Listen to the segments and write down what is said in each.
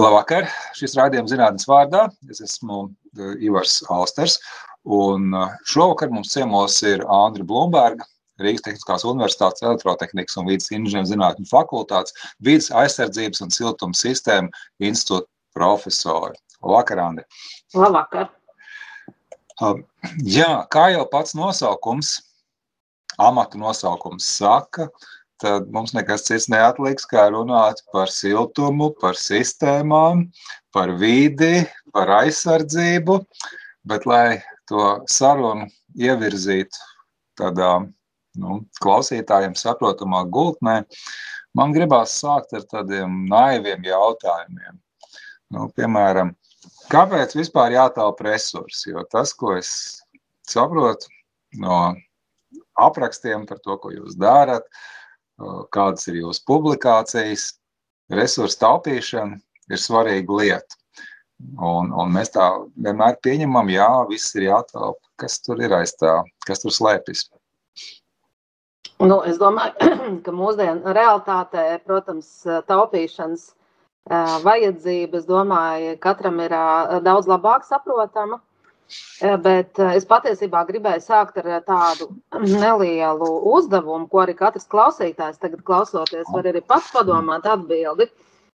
Labvakar! Šis raidījums zinātnes vārdā. Es esmu uh, Ivars Alsters. Un uh, šovakar mums ciemos ir Andri Blumberga, Rīgas Tehniskās Universitātes elektrotehnikas un vidas inženierzinātņu fakultātes, vidas aizsardzības un siltuma sistēma institūta profesori. Labvakar, Andri! Labvakar! Um, jā, kā jau pats nosaukums, amatu nosaukums saka, tad mums nekas cits neatliks, kā runāt par siltumu, par sistēmām, par vidi, par aizsardzību. Bet, lai to sarunu ievirzītu tādā nu, klausītājiem saprotamā gultnē, man gribās sākt ar tādiem naiviem jautājumiem. Nu, piemēram, kāpēc vispār jātaupa resursi? Jo tas, ko es saprotu no aprakstiem par to, ko jūs darat, uh, kādas ir jūsu publikācijas. Resursu taupīšana ir svarīga lieta. Un, un mēs tā vienmēr pieņemam, jā, viss ir jātaupa. Kas tur ir aiz tā, kas tur slēpjas? Nu, es domāju, ka mūsdienu realitātē, protams, taupīšanas vajadzība, es domāju, katram ir daudz labāk saprotama. Eh, bet eh, es patiesībā gribēju sākt ar eh, tādu nelielu uzdevumu, ko arī katrs klausītājs tagad klausoties, var arī pats padomāt atbildi,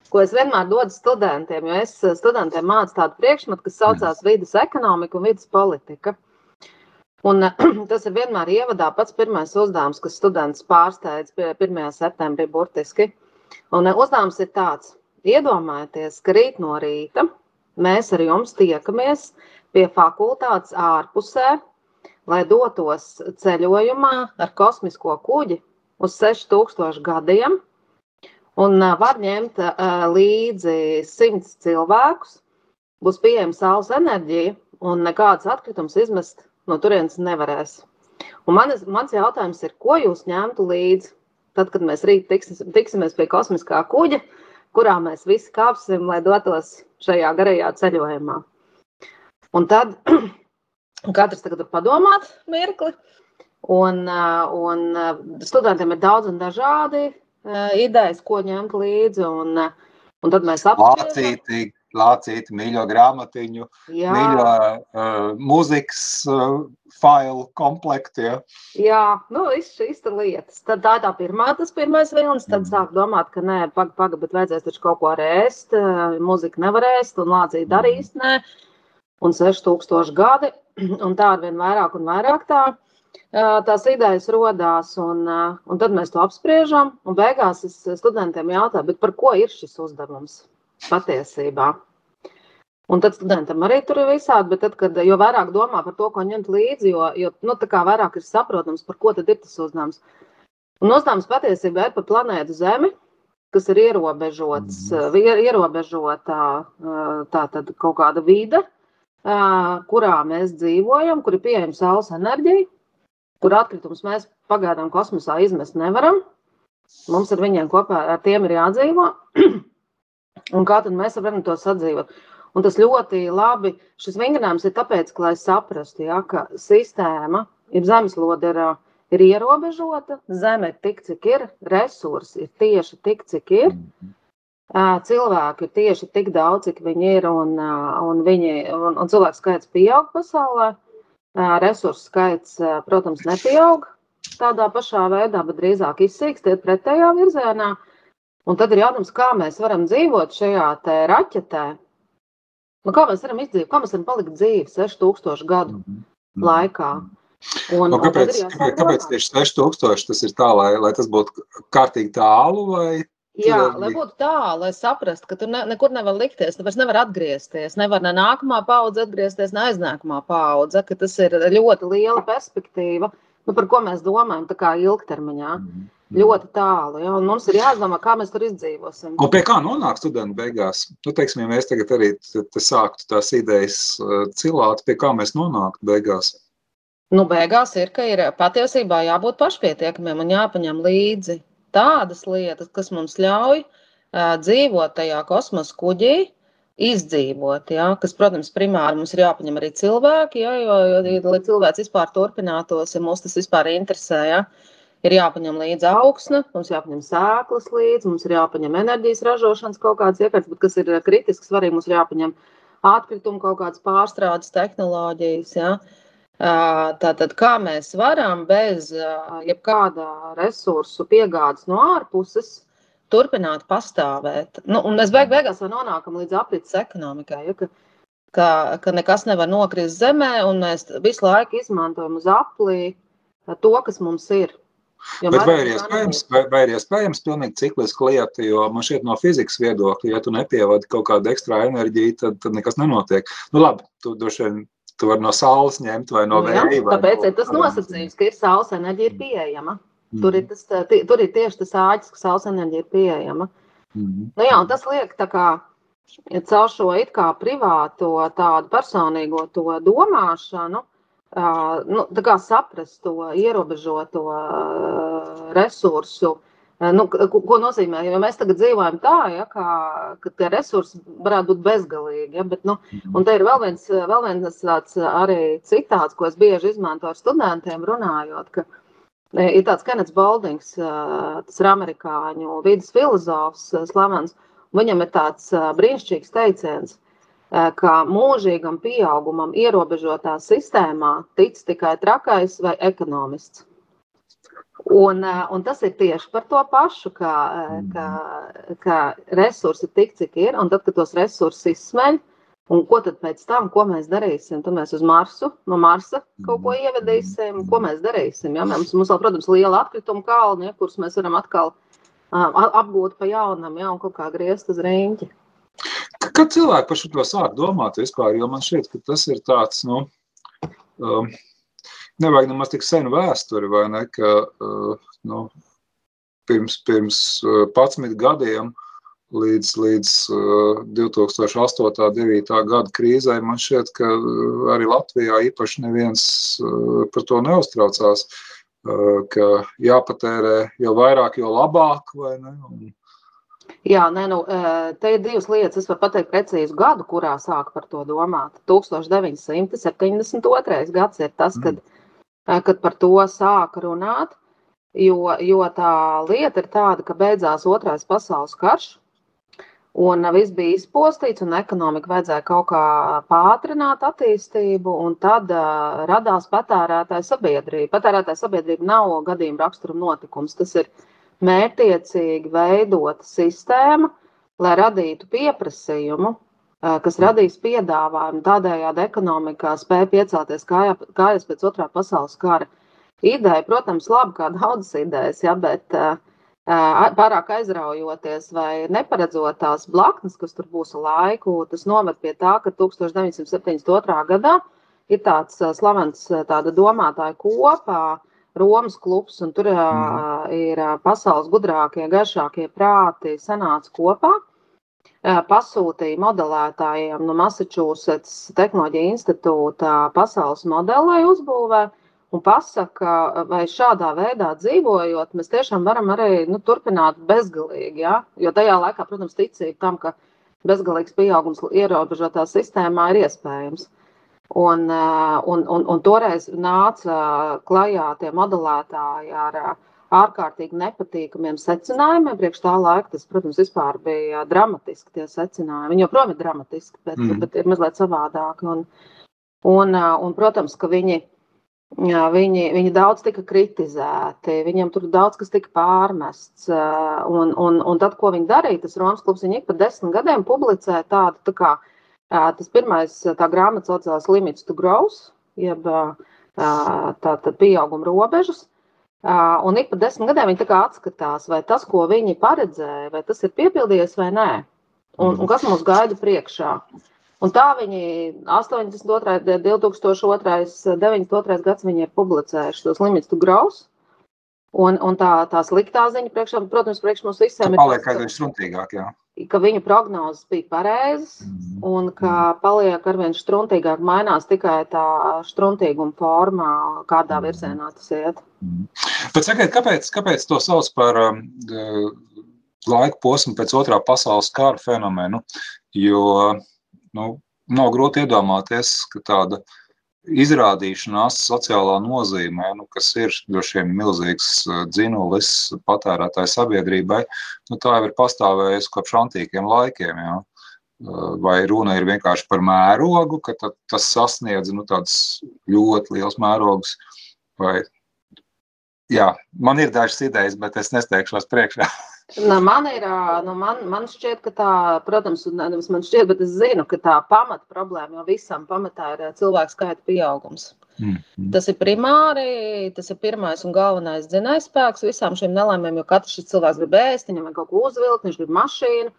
ko es vienmēr dodu studentiem, jo es studentiem mācu tādu priekšmetu, kas saucās vidas ekonomika un vidas politika. Un tas ir vienmēr ievadā pats pirmais uzdevums, kas students pārsteidz 1. septembrī burtiski. Un uzdevums ir tāds, iedomājieties, ka rīt no rīta mēs ar jums tiekamies pie fakultātes ārpusē, lai dotos ceļojumā ar kosmisko kuģi uz 6000 gadiem. Un var ņemt līdzi 100 cilvēkus, būs pieejama saules enerģija, un nekādas atkritumus izmest no turienes nevarēs. Un manis, mans jautājums ir, ko jūs ņemtu līdzi, tad, kad mēs rīt tiksis, tiksimies pie kosmiskā kuģa, kurā mēs visi kāpsim, lai dotos šajā garajā ceļojumā. Un tad katrs tagad var padomāt mirkli. Un, un studentiem ir daudz un dažādi idejas, ko ņemt līdzi. Un, un tad mēs apspriežam. Lācīti, mīļo grāmatiņu, Jā. mīļo uh, mūzikas uh, failu komplektu. Ja. Jā, nu, šīs lietas. Tad tā ir tā pirmā, tas pirmais vilnis. Tad mm. sāk domāt, ka nē, pagaidi, paga, bet vajadzēs taču kaut ko arī ēst. Mūzika nevar ēst un lācīt darīs. Nē un 6000 gadi, un tā ar vien vairāk un vairāk tā, tās idejas rodās, un, un tad mēs to apspriežam, un beigās es studentiem jautāju, par ko ir šis uzdevums patiesībā. Un tad studentam arī tur ir visādi, bet tad, kad jau vairāk domā par to, ko ņemt līdzi, jo, jo nu, tā kā vairāk ir saprotams, par ko tad ir tas uzdevums. Un uzdevums patiesībā ir par planētu Zemi, kas ir ierobežots, mm. ierobežota tā tad kaut kāda vide, kurā mēs dzīvojam, kur ir pieejama saules enerģija, kur atkritumus mēs pagaidām kosmosā izmest nevaram. Mums ar viņiem kopā ar tiem ir jādzīvo. Un kā tad mēs varam to sadzīvot? Un tas ļoti labi. Šis vingrinājums ir tāpēc, lai saprastu, ja, ka sistēma, ir zemeslode, ir, ir ierobežota, zeme ir tik, cik ir, resursi ir tieši tik, cik ir. Mm -hmm cilvēku tieši tik daudz, cik viņi ir, un, un, viņi, un, un cilvēku skaits pieaug pasaulē. Resursu skaits, protams, nepieaug tādā pašā veidā, bet drīzāk izsīkst, iet pretējā virzienā. Un tad ir jautājums, kā mēs varam dzīvot šajā raķetē. Nu, kā mēs varam izdzīvot, kā mēs varam palikt dzīvi 6000 gadu mm -hmm. laikā? Un, nu, kāpēc, kāpēc, kāpēc tieši 6000 tas ir tā, lai, lai tas būtu kārtīgi tālu, vai Jā, lai būtu tā, lai saprastu, ka tur ne, nekur nevar likties, tu vairs nevar atgriezties. Nevar ne nākamā paudze atgriezties, ne aiznākamā paudze, tas ir ļoti liela perspektīva, nu, par ko mēs domājam, tā kā ilgtermiņā. Mm -hmm. Ļoti tālu, ja, mums ir jādomā, kā mēs tur izdzīvosim. Un pie kā nonāk studenti beigās? Nu, teiksim, ja mēs tagad arī sāktu tās idejas uh, cilāt, pie kā mēs nonāktu beigās? Nu, beigās ir, ka ir patiesībā jābūt pašpietiekamiem un jāpaņem līdzi tādas lietas, kas mums ļauj uh, dzīvot tajā kosmosa kuģī, izdzīvot. Ja, kas, protams, primāri mums ir jāpaņem arī cilvēki, ja, jo, jo, lai cilvēks vispār turpinātos, ja mūs tas vispār interesē. Ja, ir jāpaņem līdzi augsne, mums jāpaņem sēklas līdzi, mums ir jāpaņem enerģijas ražošanas kaut kāds iekārts, bet kas ir kritiski svarīgi, mums ir jāpaņem atkritumu kaut kādas pārstrādes tehnoloģijas. Ja? Tātad, kā mēs varam bez jebkāda resursu piegādes no ārpuses turpināt pastāvēt? Nu, un mēs beig beigās nonākam līdz aprits ekonomikai. Ja? Ka, ka, ka nekas nevar nokrist zemē, un mēs visu laiku izmantojam uz aplī to, kas mums ir. Jo Bet vai ir iespējams, vai, vai ir iespējams pilnīgi cikliski lieta, jo man šķiet no fizikas viedokļa, ja tu nepievadi kaut kādu ekstra enerģiju, tad, tad nekas nenotiek. Nu labi, tu droši vien tu vari no saules ņemt vai no vēja. Tāpēc no, ir tas nosacījums, ka ir saules enerģija ir pieejama. Mm. Tur, ir tas, tur ir tieši tas āķis, ka saules enerģija ir pieejama. Mm. Nu jā, tas liek tā kā caur šo it kā privāto tādu personīgo to domāšanu, nu, saprast to ierobežoto resursu. Nu, ko, ko nozīmē? Jo mēs tagad dzīvojam tā, ja, kā, ka tie resursi varētu būt bezgalīgi. Ja, bet, nu, un te ir vēl viens, vēl viens tāds arī citāts, ko es bieži izmantoju ar studentiem runājot, ka ir tāds Kenets Baldings, tas ir amerikāņu vidas filozofs, slavens, viņam ir tāds brīnišķīgs teiciens, ka mūžīgam pieaugumam ierobežotā sistēmā tic tikai trakais vai ekonomists. Un, un tas ir tieši par to pašu, ka, ka, ka resursi tik, cik ir, un tad, kad tos resursus izsmeļ, un ko tad pēc tam, ko mēs darīsim? Tad mēs uz Marsu, no Marsa kaut ko ievedīsim, ko mēs darīsim. Ja? Mums, mums vēl, protams, liela atkrituma kalni, ja, kurus mēs varam atkal uh, apgūt pa jaunam, ja, un kaut kā griezt uz rīņķi. Kad cilvēki par šo sāk domāt vispār, jo man šķiet, ka tas ir tāds, nu, um, nevajag nemaz tik senu vēsturi, vai ne, ka, uh, nu, pirms, pirms 11 uh, gadiem līdz, līdz uh, 2008. 9. gada krīzē, man šķiet, ka uh, arī Latvijā īpaši neviens par to neuztraucās, ka jāpatērē jau vairāk, jo labāk, vai ne, un, Jā, nē, nu, te ir divas lietas. Es varu pateikt precīzu gadu, kurā sāk par to domāt. 1972. gads ir tas, kad, mm. Kad par to sāka runāt, jo, jo tā lieta ir tāda, ka beidzās Otrais pasaules karš, un viss bija izpostīts, un ekonomika vajadzēja kaut kā pātrināt attīstību, un tad uh, radās patērētāja sabiedrība. Patērētāja sabiedrība nav gadījuma rakstura notikums. Tas ir mērķiecīgi veidota sistēma, lai radītu pieprasījumu, kas radīs piedāvājumu. Tādējādi ekonomikā spēja piecelties kājā, kājas pēc otrā pasaules kara. Ideja, protams, labi, kā daudzas idejas, ja, bet pārāk aizraujoties vai neparedzot tās blaknes, kas tur būs laiku, tas noved pie tā, ka 1972. gadā ir tāds slavens tāda domātāja kopā, Romas klubs, un tur mm. ir pasaules gudrākie, garšākie prāti sanāca kopā. Pasūtīja modelētājiem no Massachusetts Tehnoloģija institūta pasaules modeli, lai uzbūvē. Un pasaka, vai šādā veidā dzīvojot, mēs tiešām varam arī nu, turpināt bezgalīgi. Ja? Jo tajā laikā, protams, ticība tam, ka bezgalīgs pieaugums ierobežotā sistēmā ir iespējams. Un, un, un, un toreiz nāca klajā tie modelētāji ar ārkārtīgi nepatīkamiem secinājumiem. Priekš tā laika tas, protams, bija dramatiski tie secinājumi. Viņi joprojām ir dramatiski, bet, mm. bet ir mazliet savādāki. Un, un, un, protams, ka viņi, viņi, viņi daudz tika kritizēti, viņiem tur daudz kas tika pārmests. Un, un, un tad, ko viņi darīja, tas Romas klubs, viņi ik pa desmit gadiem publicēja tādu tā kā Tas pirmais, tā grāmata saucās Limits to Growth, jeb tātad pieauguma robežas. Un ik pa desmit gadiem viņi atskatās, vai tas, ko viņi paredzēja, vai tas ir piepildījies vai nē. Un, un kas mums gaida priekšā. Un tā viņi 82, 2002, 92 gads viņi ir publicējuši tos Limits to Growth. Un, un tā, tā sliktā ziņa, priekšā, protams, priekš mums visiem ir. Paliek aizvien struntīgāk, jā ka viņu prognozes bija pareizas mhm. un ka mhm. paliek arvien struntīgāk, mainās tikai tā struntīguma formā, kādā mhm. virzienā tas iet. Bet sakiet, kāpēc, kāpēc to sauc par um, laika posmu pēc otrā pasaules kara fenomenu? Jo nu, nav grūti iedomāties, ka tāda izrādīšanās sociālā nozīmē, nu, kas ir droši vien milzīgs dzinulis patērētāju sabiedrībai, nu, tā jau ir pastāvējusi kopš antīkiem laikiem. Jā. Vai runa ir vienkārši par mērogu, ka tas sasniedz nu, ļoti liels mērogus, vai jā, man ir dažas idejas, bet es nesteigšos priekšā. Nu, man ir, nu, man, man šķiet, ka tā, protams, nevis man šķiet, bet es zinu, ka tā pamata problēma jau visam pamatā ir cilvēku skaita pieaugums. Mm -hmm. Tas ir primāri, tas ir pirmais un galvenais dzinējspēks visām šīm nelaimēm, jo katrs šis cilvēks grib ēst, viņam ir kaut ko uzvilkt, viņš grib mašīnu.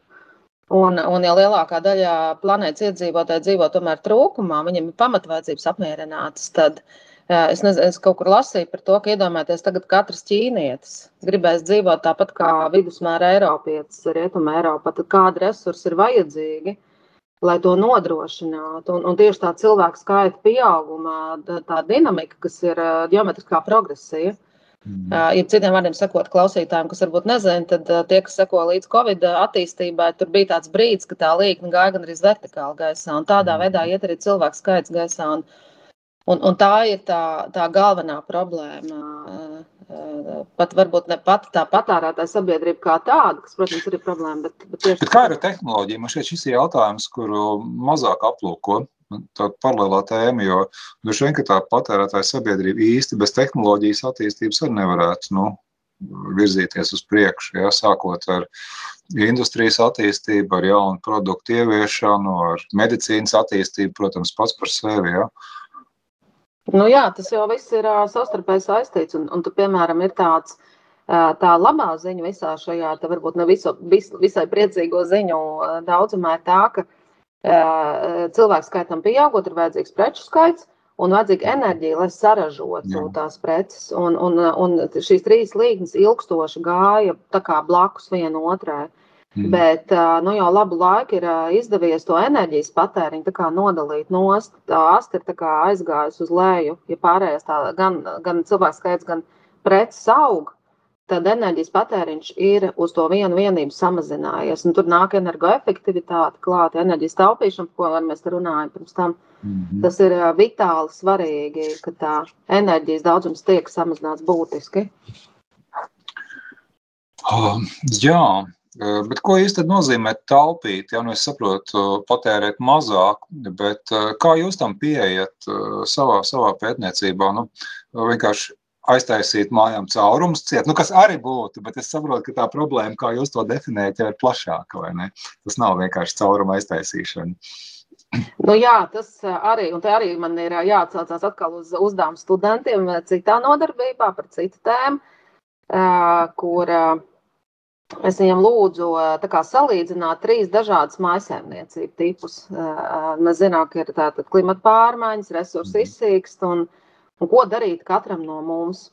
Un, un ja lielākā daļa planētas iedzīvotāji dzīvo tomēr trūkumā, viņiem ir pamatvajadzības apmierinātas, tad uh, Es, nezinu, es kaut kur lasīju par to, ka iedomājieties, tagad katrs ķīnietis gribēs dzīvot tāpat kā vidusmēra Eiropietis, Rietuma Eiropa. Tad kādi resursi ir vajadzīgi, lai to nodrošinātu? Un, un tieši tā cilvēku skaita pieaugumā, tā, dinamika, kas ir geometriskā progresija. Mm. Ja citiem vārdiem sakot, klausītājiem, kas varbūt nezina, tad tie, kas seko līdz Covid attīstībai, tur bija tāds brīdis, ka tā līnija gāja gan arī vertikāli gaisā, un tādā mm. veidā iet arī cilvēku skaits gaisā. Un, Un, un tā ir tā, tā galvenā problēma. Pat varbūt ne pat tā patērētāja sabiedrība kā tāda, kas, protams, ir problēma. Bet, bet tieši kā ar tehnoloģiju? Man šeit šis ir jautājums, kuru mazāk aplūko. Tā paralēlā tēma, jo droši vien, tā patērētāja sabiedrība īsti bez tehnoloģijas attīstības arī nevarētu nu, virzīties uz priekšu. Ja, sākot ar industrijas attīstību, ar jaunu produktu ieviešanu, ar medicīnas attīstību, protams, pats par sevi. Ja. Uh, Nu, jā, tas jau viss ir uh, savstarpēji saistīts. Un, un tu, piemēram, ir tāds, uh, tā labā ziņa visā šajā, tā varbūt ne visu, vis, visai priecīgo ziņu uh, daudzumā ir tā, ka uh, cilvēku skaitam pieaugot, ir vajadzīgs preču skaits un vajadzīga enerģija, lai saražotu tās preces. Un, un, un šīs trīs līnijas ilgstoši gāja blakus viena otrai. Uh, Mm. Bet nu, jau labu laiku ir izdevies to enerģijas patēriņu nodalīt nost. Tā asta ir aizgājusi uz leju. Ja pārējais tā, gan, gan cilvēks skaits, gan preces aug, tad enerģijas patēriņš ir uz to vienu vienību samazinājies. Un tur nāk energoefektivitāte, klāta enerģijas taupīšana, ko mēs runājam pirms tam. Mm -hmm. Tas ir vitāli svarīgi, ka tā enerģijas daudzums tiek samazināts būtiski. Uh, jā, Bet ko īsti nozīmē taupīt? Ja nu es saprotu, patērēt mazāk, bet kā jūs tam pieejat savā, savā pētniecībā? Nu, vienkārši aiztaisīt mājām caurumus ciet, nu, kas arī būtu, bet es saprotu, ka tā problēma, kā jūs to definējat, jau ir plašāka, vai ne? Tas nav vienkārši cauruma aiztaisīšana. Nu, jā, tas arī, arī man ir jāatsaucās atkal uz uzdevumu studentiem citā nodarbībā par citu tēmu, kur Es viņam lūdzu salīdzināt trīs dažādas maisaimniecību tipus. Mēs zinām, ka ir tātad klimata pārmaiņas, resursu mhm. izsīkst un, un ko darīt katram no mums.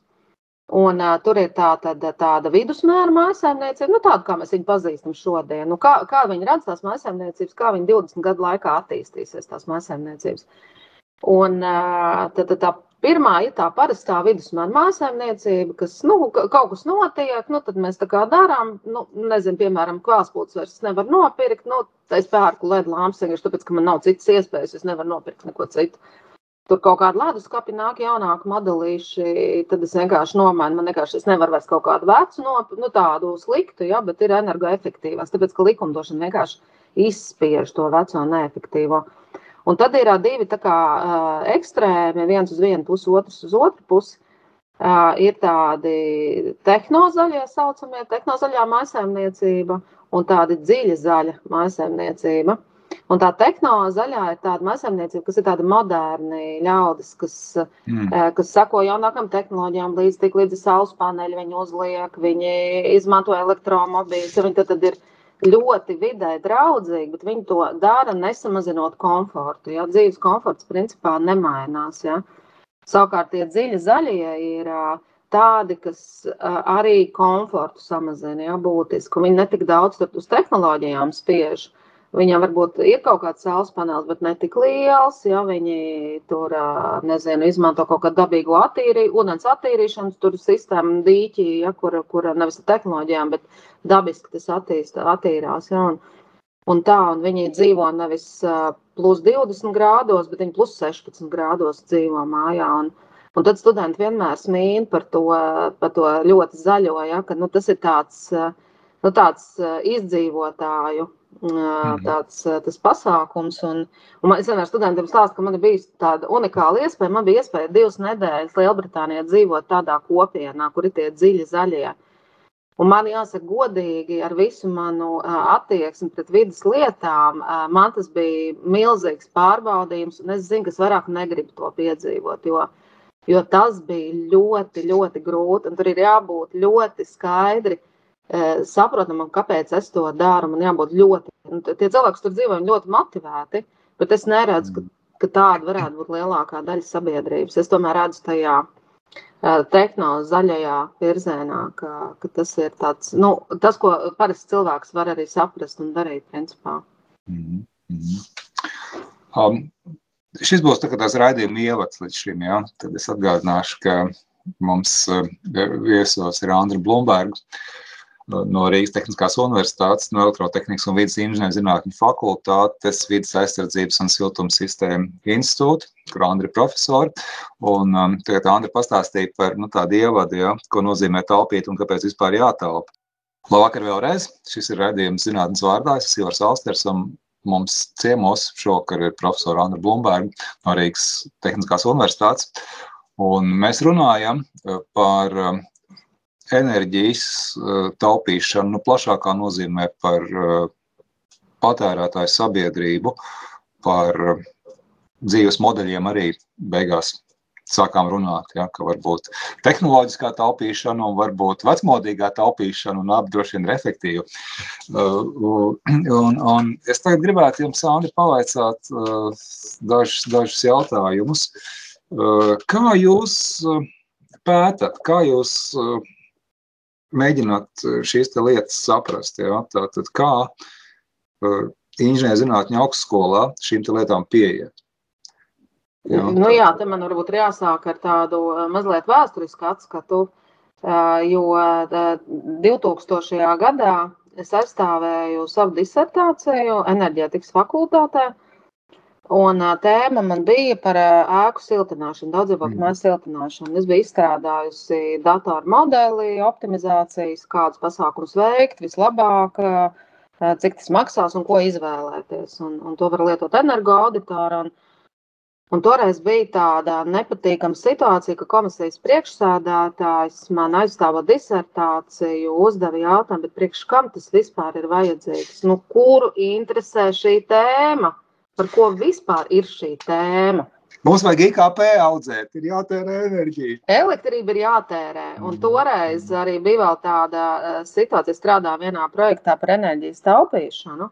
Un, uh, tur ir tā, tad, tāda vidusmēra maisaimniecība, nu, tāda, kā mēs viņu pazīstam šodien. Nu, kā, kā viņi redz tās maisaimniecības, kā viņi 20 gadu laikā attīstīsies tās maisaimniecības. Un uh, tad, tad tā Pirmā ir tā parastā vidusmēra mājsaimniecība, kas nu, kaut kas notiek, nu, tad mēs tā kā darām, nu, nezinu, piemēram, kvāspūtas vairs nevar nopirkt, nu, es pērku LED lampas vienkārši tāpēc, ka man nav citas iespējas, es nevaru nopirkt neko citu. Tur kaut kāda leduskapī nāk jaunāki modelīši, tad es vienkārši nomainu, man vienkārši es nevaru vairs kaut kādu vecu, no, nu, tādu sliktu, ja, bet ir energoefektīvās, tāpēc, ka likumdošana vienkārši izspiež to veco neefektīvo. Un tad ir divi kā, ekstrēmi, viens uz vienu pusi, otrs uz otru pusi. Ir tādi tehnozaļie, saucamie tehnozaļā maisaimniecība un tāda dziļa zaļa maisaimniecība. Un tā tehnozaļā ir tāda maisaimniecība, kas ir tāda moderna ļaudis, kas, mm. kas sako jaunākām tehnoloģijām, līdz tik līdz saules paneļi viņi uzliek, viņi izmanto elektromobīļus, viņi tad, tad ir ļoti vidē draudzīgi, bet viņi to dara nesamazinot komfortu. Ja? Dzīves komforts principā nemainās. Ja? Savukārt tie dziļi zaļie ir tādi, kas arī komfortu samazina ja? būtiski. Viņi netik daudz uz tehnoloģijām spiež. Viņam varbūt ir kaut kāds saules panelis, bet ne tik liels. Ja viņi tur, nezinu, izmanto kaut kādu dabīgu attīrīšanu, ūdens attīrīšanas sistēmu dīķi, ja, kur, kur nevis tehnoloģijām, bet dabiski tas attīst, attīrās. Ja, un, un tā, un viņi dzīvo nevis plus 20 grādos, bet viņi plus 16 grādos dzīvo mājā. Un, un tad studenti vienmēr smīn par to, par to ļoti zaļo, ja, ka nu, tas ir tāds, nu, tāds izdzīvotāju Mhm. tāds tas pasākums. Un, un man, es vienmēr studentiem stāstu, ka man bijusi tāda unikāla iespēja. Man bija iespēja divas nedēļas Lielbritānijā dzīvot tādā kopienā, kur ir tie dziļi zaļie. Un man jāsaka, godīgi ar visu manu attieksmi pret vidas lietām, man tas bija milzīgs pārbaudījums. Es zinu, ka es vairāk negribu to piedzīvot, jo, jo tas bija ļoti, ļoti grūti. Tur ir jābūt ļoti skaidri saprotamam, kāpēc es to daru. Man jābūt ļoti, tie cilvēki, kas tur dzīvo, ir ļoti motivēti, bet es neredzu, ka, ka tāda varētu būt lielākā daļa sabiedrības. Es tomēr redzu tajā tehnoloģijā, zaļajā virzienā, ka, ka tas ir tāds, nu, tas, ko parasti cilvēks var arī saprast un darīt, principā. Mm -hmm. um, šis būs tā tās raidījuma ievads līdz šim, jā. Tad es atgādināšu, ka mums viesos ir Andra Blumberga, no Rīgas Tehniskās Universitātes, no Elektrotehnikas un vidas inženierzinātņu fakultātes, vidas aizsardzības un siltuma sistēmu institūta, kur Andri ir profesori. Un um, tagad Andri pastāstīja par nu, tādu ievadu, ja, ko nozīmē taupīt un kāpēc vispār jātaupa. Labvakar vēlreiz. Šis ir redzējums zinātnes vārdā. Es esmu Ivars Alsters un mums ciemos šokar ir profesora Andra Blumberga no Rīgas Tehniskās Universitātes. Un mēs runājam uh, par um, enerģijas eh, taupīšanu nu, plašākā nozīmē par eh, patērētāju sabiedrību, par eh, dzīves modeļiem arī beigās sākām runāt, ja, ka varbūt tehnoloģiskā taupīšana un varbūt vecmodīgā taupīšana un abi droši vien ir efektīvi. Uh, un, un es tagad gribētu jums, Andri, pavaicāt uh, dažus, dažus jautājumus. Uh, kā jūs pētat, kā jūs mēģināt eh, šīs lietas saprast. Ja? Tātad, kā uh, inženierzinātņu augstskolā šīm lietām pieiet. Jā, nu, jā, te man varbūt ir jāsāk ar tādu eh, mazliet vēsturisku atskatu, jo 2000. gadā es aizstāvēju savu disertāciju enerģētikas fakultātē. Un tēma man bija par ēku siltināšanu, daudzdzīvokļu mm. māju siltināšanu. Es biju izstrādājusi datoru modeli, optimizācijas, kādus pasākumus veikt vislabāk, cik tas maksās un ko izvēlēties. Un, un to var lietot energoauditoru. Un, un toreiz bija tāda nepatīkama situācija, ka komisijas priekšsēdētājs man aizstāvot disertāciju, uzdeva jautājumu, bet priekš kam tas vispār ir vajadzīgs? Nu, kuru interesē šī tēma? Par ko vispār ir šī tēma. Mums vajag IKP audzēt, ir jātērē enerģija. Elektrība ir jātērē. Un toreiz arī bija vēl tāda eh, situācija, strādā vienā projektā par enerģijas taupīšanu.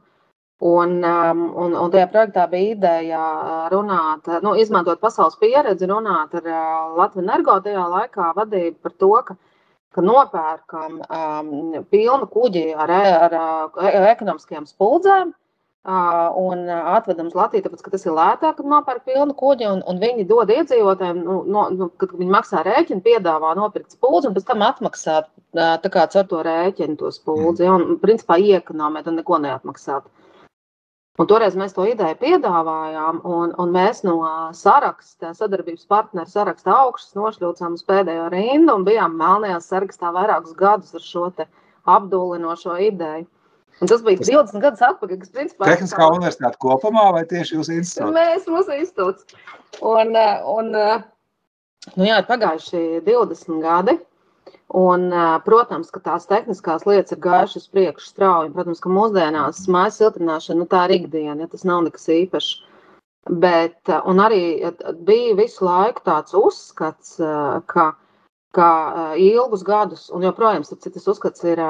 Un, um, un, un tajā projektā bija ideja uh, runāt, nu, izmantot pasaules pieredzi, runāt ar uh, Latviju energo tajā laikā vadību par to, ka, ka nopērkam um, pilnu kuģi ar, ar, ar ekonomiskajām spuldzēm, un atvedam uz Latviju, tāpēc, ka tas ir lētāk, kad nopērk pilnu kuģi, un, un viņi dod iedzīvotājiem, nu, no, nu, kad viņi maksā rēķinu, piedāvā nopirkt spūdzi, un pēc tam atmaksāt tā kā ar to rēķinu to spūdzi, ja, un principā iekonomēt un neko neatmaksāt. Un toreiz mēs to ideju piedāvājām, un, un mēs no saraksta, sadarbības partneru saraksta augšas nošļūcām uz pēdējo rindu un bijām melnajā sarakstā vairākus gadus ar šo apdulinošo ideju. Un tas bija 20 gadus atpakaļ, kas principā. Tehniskā tā... universitāte kopumā vai tieši jūsu institūts? Mēs, mūsu institūts. Un, un nu jā, pagājuši 20 gadi. Un, protams, ka tās tehniskās lietas ir gājušas uz priekšu strauji. Protams, ka mūsdienās mājas siltināšana nu, tā ir ikdiena, ja tas nav nekas īpašs. Bet arī bija visu laiku tāds uzskats, ka, ka ilgus gadus, un joprojām tas uzskats ir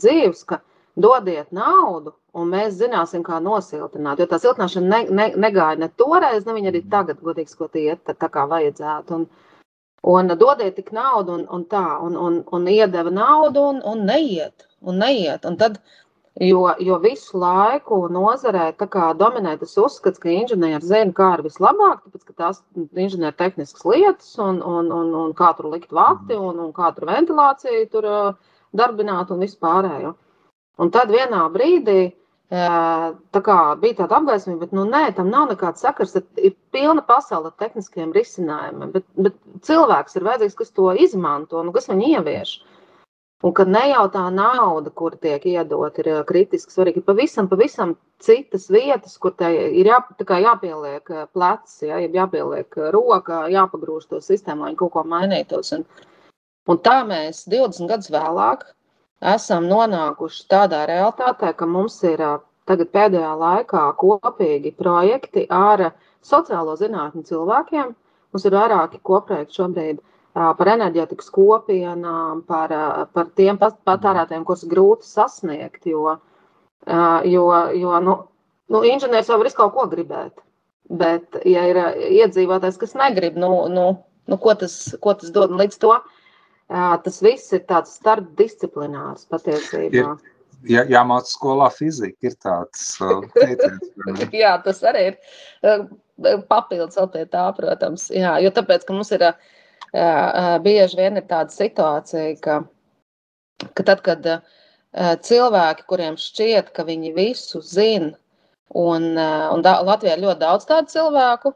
dzīves, ka dodiet naudu, un mēs zināsim, kā nosiltināt. Jo tā siltināšana ne, ne, negāja ne toreiz, ne viņa arī tagad, godīgi sakot, iet tā, tā kā vajadzētu. Un, un dodiet tik naudu, un, un tā, un, un, un iedeva naudu, un, un neiet, un neiet. Un tad, jo, jo visu laiku nozarē dominē tas uzskats, ka inženieri zina, kā ir vislabāk, tāpēc, ka tās inženieru tehniskas lietas, un, un, un, un kā tur likt vati, un, un kā tur ventilāciju tur darbināt un vispārējo. Un tad vienā brīdī Tā kā bija tāda apgaismība, bet nu, nē, tam nav nekāds sakars. Ir pilna pasaule ar tehniskiem risinājumiem, bet, bet cilvēks ir vajadzīgs, kas to izmanto, nu, kas viņu ievieš. Un ka ne jau tā nauda, kur tiek iedot, ir kritiski svarīga. Ir pavisam, pavisam citas vietas, kur tai ir jā, jāpieliek plecs, jā, jāpieliek roka, jāpagrūž to sistēmu, lai kaut ko mainītos. Un, un tā mēs 20 gadus vēlāk esam nonākuši tādā realitātē, ka mums ir tagad pēdējā laikā kopīgi projekti ar sociālo zinātņu cilvēkiem. Mums ir vairāki kopprojekti šobrīd par enerģētikas kopienām, par, par tiem patērētājiem, kurus grūti sasniegt. Jo, jo, jo nu, nu, inženieris jau var kaut ko gribēt. Bet, ja ir iedzīvotājs, kas negrib, nu, nu, nu, ko, tas, ko tas dod līdz to? Uh, tas viss ir tāds starpdisciplinārs patiesībā. Ir jā, jāmāca skolā fizika, ir tāds teiciens. jā, tas arī ir papildus vēl pie tā, protams. Jā, jo tāpēc, ka mums ir bieži vien ir tāda situācija, ka, ka tad, kad cilvēki, kuriem šķiet, ka viņi visu zina, un, un da, Latvijā ir ļoti daudz tādu cilvēku,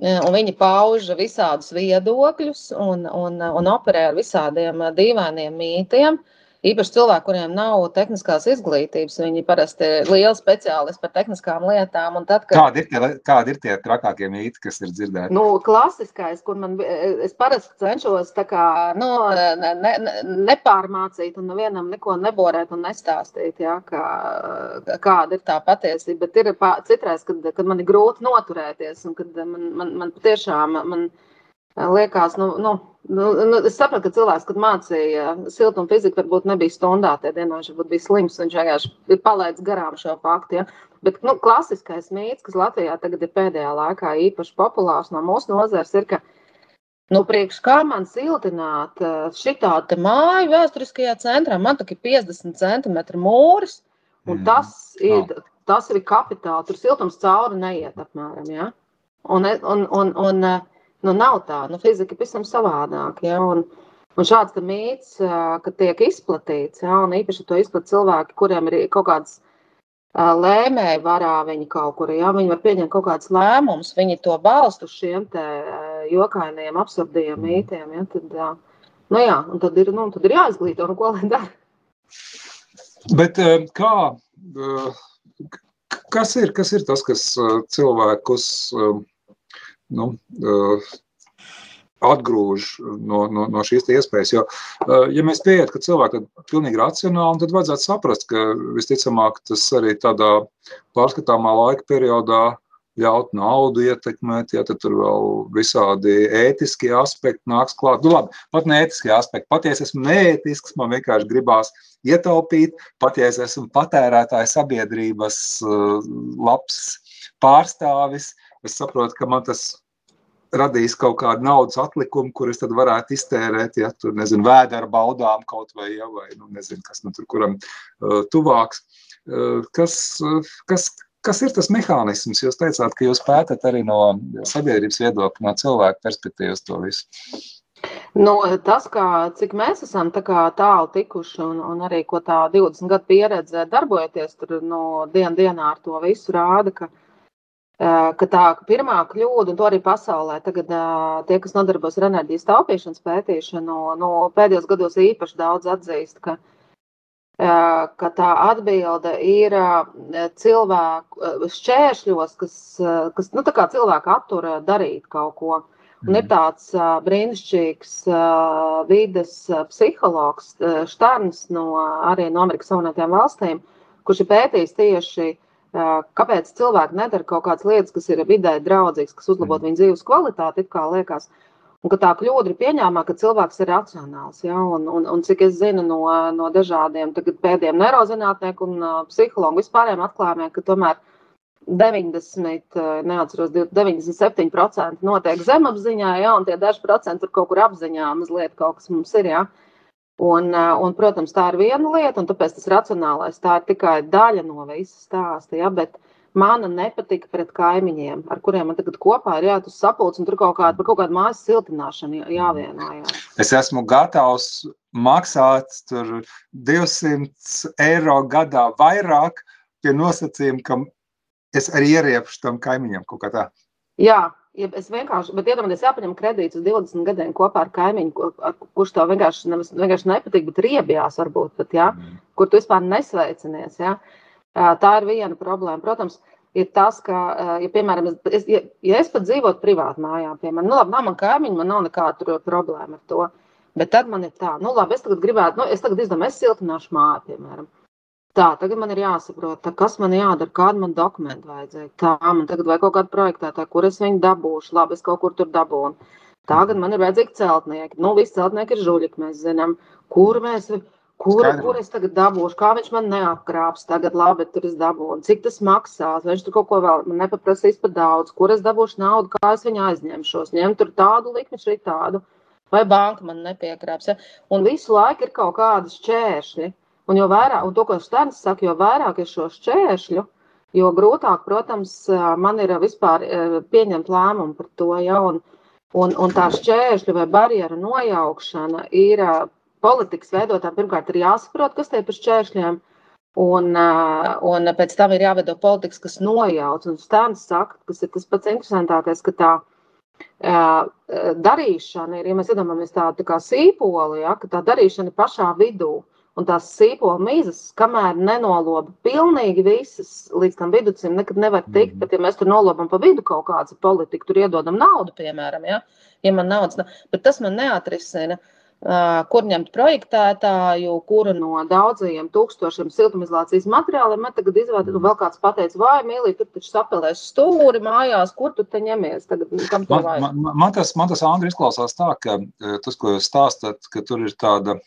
Un viņi pauž visādus viedokļus un, un, un operē ar visādiem dīvainiem mītiem. Uh, īpaši cilvēki, kuriem nav tehniskās izglītības, viņi parasti ir lieli speciālisti par tehniskām lietām. Tad, kad... kādi, ir tie, kādi ir tie trakākie mīti, kas ir dzirdēti? Nu, klasiskais, kur man es parasti cenšos kā, nu, ne, ne, nepārmācīt un nevienam neko neborēt un nestāstīt, jā, kā, kāda ir tā patiesība. Bet ir citreiz, kad, kad man ir grūti noturēties un kad man, man, man patiešām. Man, Liekas, nu, nu, nu, nu, es saprotu, ka cilvēks, kad mācīja siltumu fiziku, varbūt nebija stundā, tie dienā viņš varbūt bija slims, viņš vienkārši ir palaidis garām šo faktu. Ja? Bet nu, klasiskais mīts, kas Latvijā tagad ir pēdējā laikā īpaši populārs no mūsu nozares, ir, ka nu, priekš kā man siltināt šitādu māju vēsturiskajā centrā, man tā ir 50 centimetri mūris, un mm. tas ir, oh. tas ir kapitāli, tur siltums cauri neiet apmēram, ja? Un, un, un, un, un Nu, nav tā, nu, fizika ir pavisam savādāk. Ja? Un, un šāds mīts, ka tiek izplatīts, ja? un īpaši to izplatīts cilvēki, kuriem ir kaut kāds lēmēji varā viņi kaut kur, ja viņi var pieņemt kaut kādus lēmumus, viņi to balstu šiem te jokainiem, absurdiem mītiem. Ja? Tad, nu jā, un tad ir, nu, tad ir jāizglīto, nu, ko lai dara. Bet kā, kas ir, kas ir tas, kas cilvēkus nu, uh, atgrūž no, no, no šīs iespējas. Jo, uh, ja mēs pieiet, ka cilvēki ir pilnīgi racionāli, tad vajadzētu saprast, ka visticamāk tas arī tādā pārskatāmā laika periodā ļaut naudu ietekmēt, ja tur vēl visādi ētiskie aspekti nāks klāt. Nu, labi, pat neētiskie aspekti. Pat ja es esmu neētisks, man vienkārši gribās ietaupīt, pat ja es esmu patērētāja sabiedrības uh, labs pārstāvis, es saprotu, ka man tas radīs kaut kādu naudas atlikumu, kurus tad varētu iztērēt, ja tur, nezinu, vēdera baudām kaut vai, ja, vai, nu, nezinu, kas nu tur kuram uh, tuvāks. Uh, kas, uh, kas, kas ir tas mehānisms? Jūs teicāt, ka jūs pētat arī no sabiedrības viedokļa, no cilvēku perspektīvas to visu. Nu, tas, kā, cik mēs esam tālu tikuši, un, un arī ko tā 20 gadu pieredze darbojoties tur no nu, dienas dienā ar to visu rāda, ka ka tā pirmā kļūda, un to arī pasaulē tagad tie, kas nodarbojas ar enerģijas taupīšanas pētīšanu, nu, pēdējos gados īpaši daudz atzīst, ka, ka tā atbilde ir cilvēku šķēršļos, kas, kas nu, cilvēku attur darīt kaut ko. Un ir mhm. tāds brīnišķīgs vides psihologs, Štarns no arī no Amerikas Savienotajām valstīm, kurš ir pētījis tieši uh, kāpēc cilvēki nedara kaut kādas lietas, kas ir vidē draudzīgas, kas uzlabot mm. viņu dzīves kvalitāti, kā liekas. Un ka tā kļūda ir pieņēmama, ka cilvēks ir racionāls. Ja? Un, un, un cik es zinu no, no dažādiem pēdējiem neirozinātnieku un uh, psihologu vispārējiem atklājumiem, ka tomēr 90, neatceros, 97% notiek zemapziņā, ja? un tie daži procenti tur kaut kur apziņā mazliet kaut kas mums ir. Ja? Un, eh, un, protams, tā ir viena lieta, un tāpēc tas racionālais tā ir tikai daļa no visas stāsta. Ja? Bet mana nepatika pret kaimiņiem, ar kuriem man tagad kopā ir jāatus sapulcs, un tur kaut kāda, par kaut kādu mājas siltināšanu jāvienojās. Es esmu gatavs maksāt 200 eiro gadā vairāk pie nosacījuma, ka es arī ieriepšu tam kaimiņam kaut kā tā. Jā, ja es vienkārši, bet iedomājieties, jāpaņem kredīts uz 20 gadiem kopā ar kaimiņu, kur, ar, kurš tev vienkārši, nevis, vienkārši nepatīk, bet riebjās varbūt, bet, ja, mm. kur tu vispār nesveicinies. Ja. Tā ir viena problēma. Protams, ir tas, ka, ja, piemēram, es, ja, ja es pat dzīvotu privāti mājā, piemēram, nu, labi, nav man kaimiņi, man nav nekāda problēma ar to. Bet tad man ir tā, nu, labi, es tagad gribētu, nu, es tagad izdomāju, es siltināšu māju, piemēram. Tā, tagad man ir jāsaprot, tā, kas man jādara, kādu man dokumentu vajadzēja. Tā, man tagad vajag kaut kādu projektētāju, kur es viņu dabūšu. Labi, es kaut kur tur dabūnu. Tagad man ir vajadzīgi celtnieki. Nu, visi celtnieki ir žuļi, mēs zinām, kur mēs. Kur, Skaidrā. kur es tagad dabūšu, kā viņš man neapkrāps, tagad labi, tur es dabūnu, cik tas maksās, viņš tur kaut ko vēl man nepaprasīs par daudz, kur es dabūšu naudu, kā es viņu aizņemšos, ņemt tur tādu likmi, šī tādu, vai banka man nepiekrāps. Ja? Un visu laiku ir kaut kādas čēršļi. Un, vairāk, un to, ko Stēns saka, jo vairāk ir šo šķēršļu, jo grūtāk, protams, man ir vispār pieņemt lēmumu par to. Ja, un, un, un tā šķēršļu vai barjeru nojaukšana ir politikas veidotājiem. Pirmkārt, ir jāsaprot, kas tie par šķēršļiem. Un, un pēc tam ir jāveido politikas, kas nojauc. Un Stēns saka, kas ir tas pats interesantākais, ka tā darīšana ir, ja mēs iedomājamies tādu tā kā sīpoli, ja, ka tā darīšana ir pašā vidū. Un tās sīpola mīzes, kamēr nenoloba pilnīgi visas līdz tam viducim, nekad nevar tikt. Bet, ja mēs tur nolobam pa vidu kaut kādu politiku, tur iedodam naudu, piemēram, ja, ja man naudas nav, bet tas man neatrisina. Kur ņemt projektētāju, kuru no daudzajiem tūkstošiem siltumizolācijas materiāliem man tagad izvēlēt, nu vēl kāds pateica, vai mīlī, tur taču sapelēs stūri mājās, kur tu te ņemies? Tagad, man, man, man, tas, man tas, Andri, izklausās tā, ka tas, ko jūs stāstat, ka tur ir tāda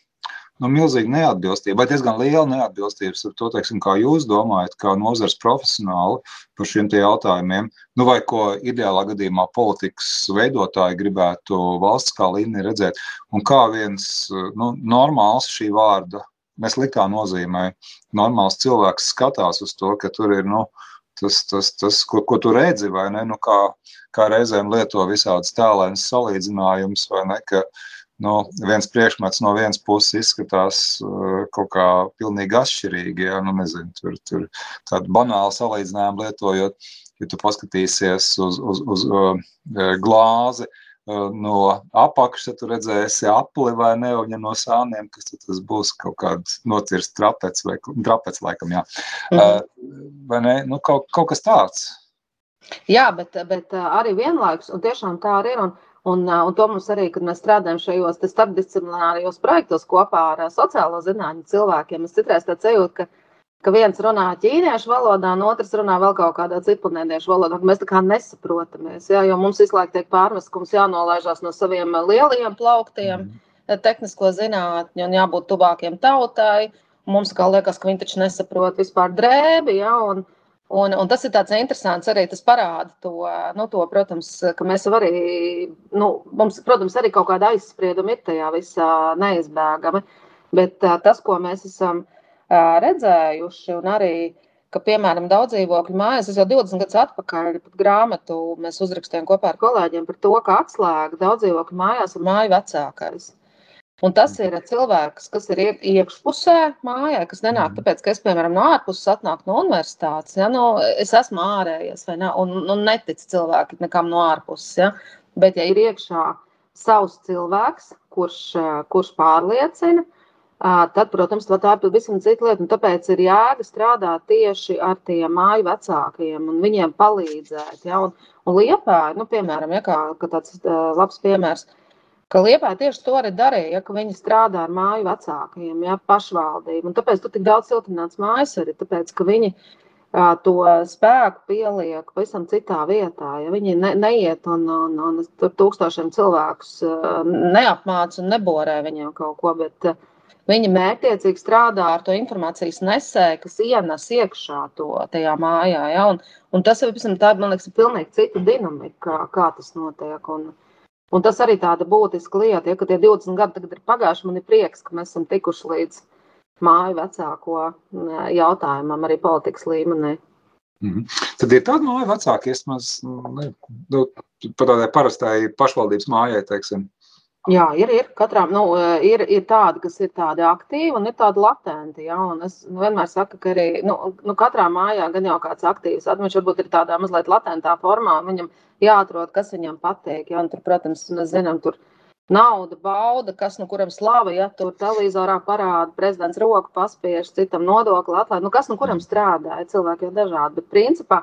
nu, milzīga neatbilstība, vai diezgan liela neatbilstība ar to, teiksim, kā jūs domājat, kā nozars profesionāli par šiem jautājumiem, nu, vai ko ideālā gadījumā politikas veidotāji gribētu valsts kā līmenī redzēt, un kā viens nu, normāls šī vārda, mēs liktā nozīmē, normāls cilvēks skatās uz to, ka tur ir, nu, tas, tas, tas ko, ko tu redzi, vai ne, nu, kā, kā reizēm lieto visādas tēlēnas salīdzinājumus, vai ne, ka, uh, nu, viens priekšmets no vienas puses izskatās uh, kaut kā pilnīgi atšķirīgi. Ja? Nu, nezinu, tur, tur tādu banālu salīdzinājumu lietojot, ja tu paskatīsies uz, uz, uz uh, glāzi uh, no apakšas, tu redzēsi apli vai ne, un ja no sāniem, kas tas būs kaut kāds nocirsts trapets vai trapets laikam, jā. Mm. Uh, vai ne, nu, kaut, kaut kas tāds. Jā, bet, bet arī vienlaikus, un tiešām tā arī ir. Un, Un, un to mums arī, kad mēs strādājam šajos starpdisciplinārajos projektos kopā ar sociālo zinātņu cilvēkiem, es citreiz tādu sajūtu, ka, ka viens runā ķīniešu valodā, un otrs runā vēl kaut kādā cipelnēdiešu valodā, ka mēs tā kā nesaprotamies, jā, jo mums visu laiku tiek pārmest, ka mums jānolaižās no saviem lielajiem plauktiem, mm. tehnisko zinātņu un jābūt tuvākiem tautai. Mums kā liekas, ka viņi taču nesaprot vispār drēbi, ja, un, Un, un tas ir tāds interesants arī. Tas parāda to, nu, to protams, ka mēs arī, nu, mums, protams, arī kaut kāda aizsprieduma ir tajā visā neizbēgami. Bet tas, ko mēs esam redzējuši, un arī, ka, piemēram, daudz dzīvokļu mājās, es jau 20 gadus atpakaļ grāmatu mēs uzrakstījām kopā ar kolēģiem par to, ka atslēga daudz dzīvokļu mājās ir māju vecākais. Un tas ir cilvēks, kas ir iekšpusē mājā, kas nenāk mhm. tāpēc, ka es, piemēram, no ārpuses atnāku no universitātes. Ja? Nu, es esmu ārējais, vai ne? Un, un netic cilvēki nekam no ārpuses. Ja? Bet, ja ir iekšā savs cilvēks, kurš, kurš pārliecina, tad, protams, tā ir pavisam cita lieta. Un tāpēc ir jēga strādāt tieši ar tiem māju vecākajiem un viņiem palīdzēt. Ja? Un, un liepā, nu, piemēram, ja, kā, tāds labs piemērs ka Liepā tieši to arī darīja, ja, ka viņi strādā ar māju vecākajiem, ja, pašvaldību. Un tāpēc tur tik daudz siltināts mājas arī, tāpēc, ka viņi uh, to spēku pieliek pavisam citā vietā. Ja viņi ne, neiet un, un, un tur tūkstošiem cilvēkus uh, neapmāca un neborē viņiem kaut ko, bet uh, viņi mērķiecīgi strādā ar to informācijas nesēju, kas ienes iekšā to tajā mājā. Ja, un, un tas ir, tā, man liekas, pilnīgi cita dinamika, kā, kā tas notiek. Un, Un tas arī tāda būtiska lieta, ja, ka tie 20 gadi tagad ir pagājuši. Man ir prieks, ka mēs esam tikuši līdz māju vecāko jautājumam, arī politikas līmenī. Mm -hmm. Tad ir tāda māja vecāka, vismaz nu, par tādai parastai pašvaldības mājai, teiksim. Jā, ir, ir. Katrām nu, ir, ir tādi, kas ir tādi aktīvi un ir tādi latenti. Ja? Un es vienmēr saku, ka arī nu, nu, katrā mājā gan jau kāds aktīvs, viņš varbūt ir tādā mazliet latentā formā, viņam jāatrod, kas viņam patīk. Ja? Un tur, protams, mēs zinām, tur nauda, bauda, kas no nu kuram slava, ja tur televizorā parāda, prezidents roku paspiež, citam nodokli atlaid. Nu, kas no nu kuram strādā, ja cilvēki jau dažādi. Bet principā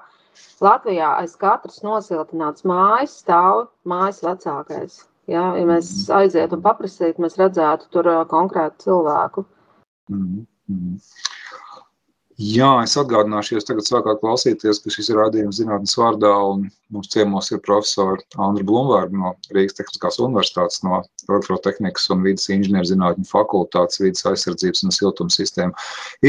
Latvijā aiz katras nosiltināts mājas stāv mājas vecākais. Ja, ja mēs mhm. aizietu un paprasītu, mēs redzētu tur konkrētu cilvēku. Mm -hmm. Jā, es atgādināšu, jūs tagad sākāt klausīties, ka šis ir rādījums zinātnes vārdā, un mums ciemos ir profesori Andra Blumvārda no Rīgas Tehniskās universitātes, no elektrotehnikas un vidas inženierzinātņu fakultātes, vidas aizsardzības un siltumsistēmu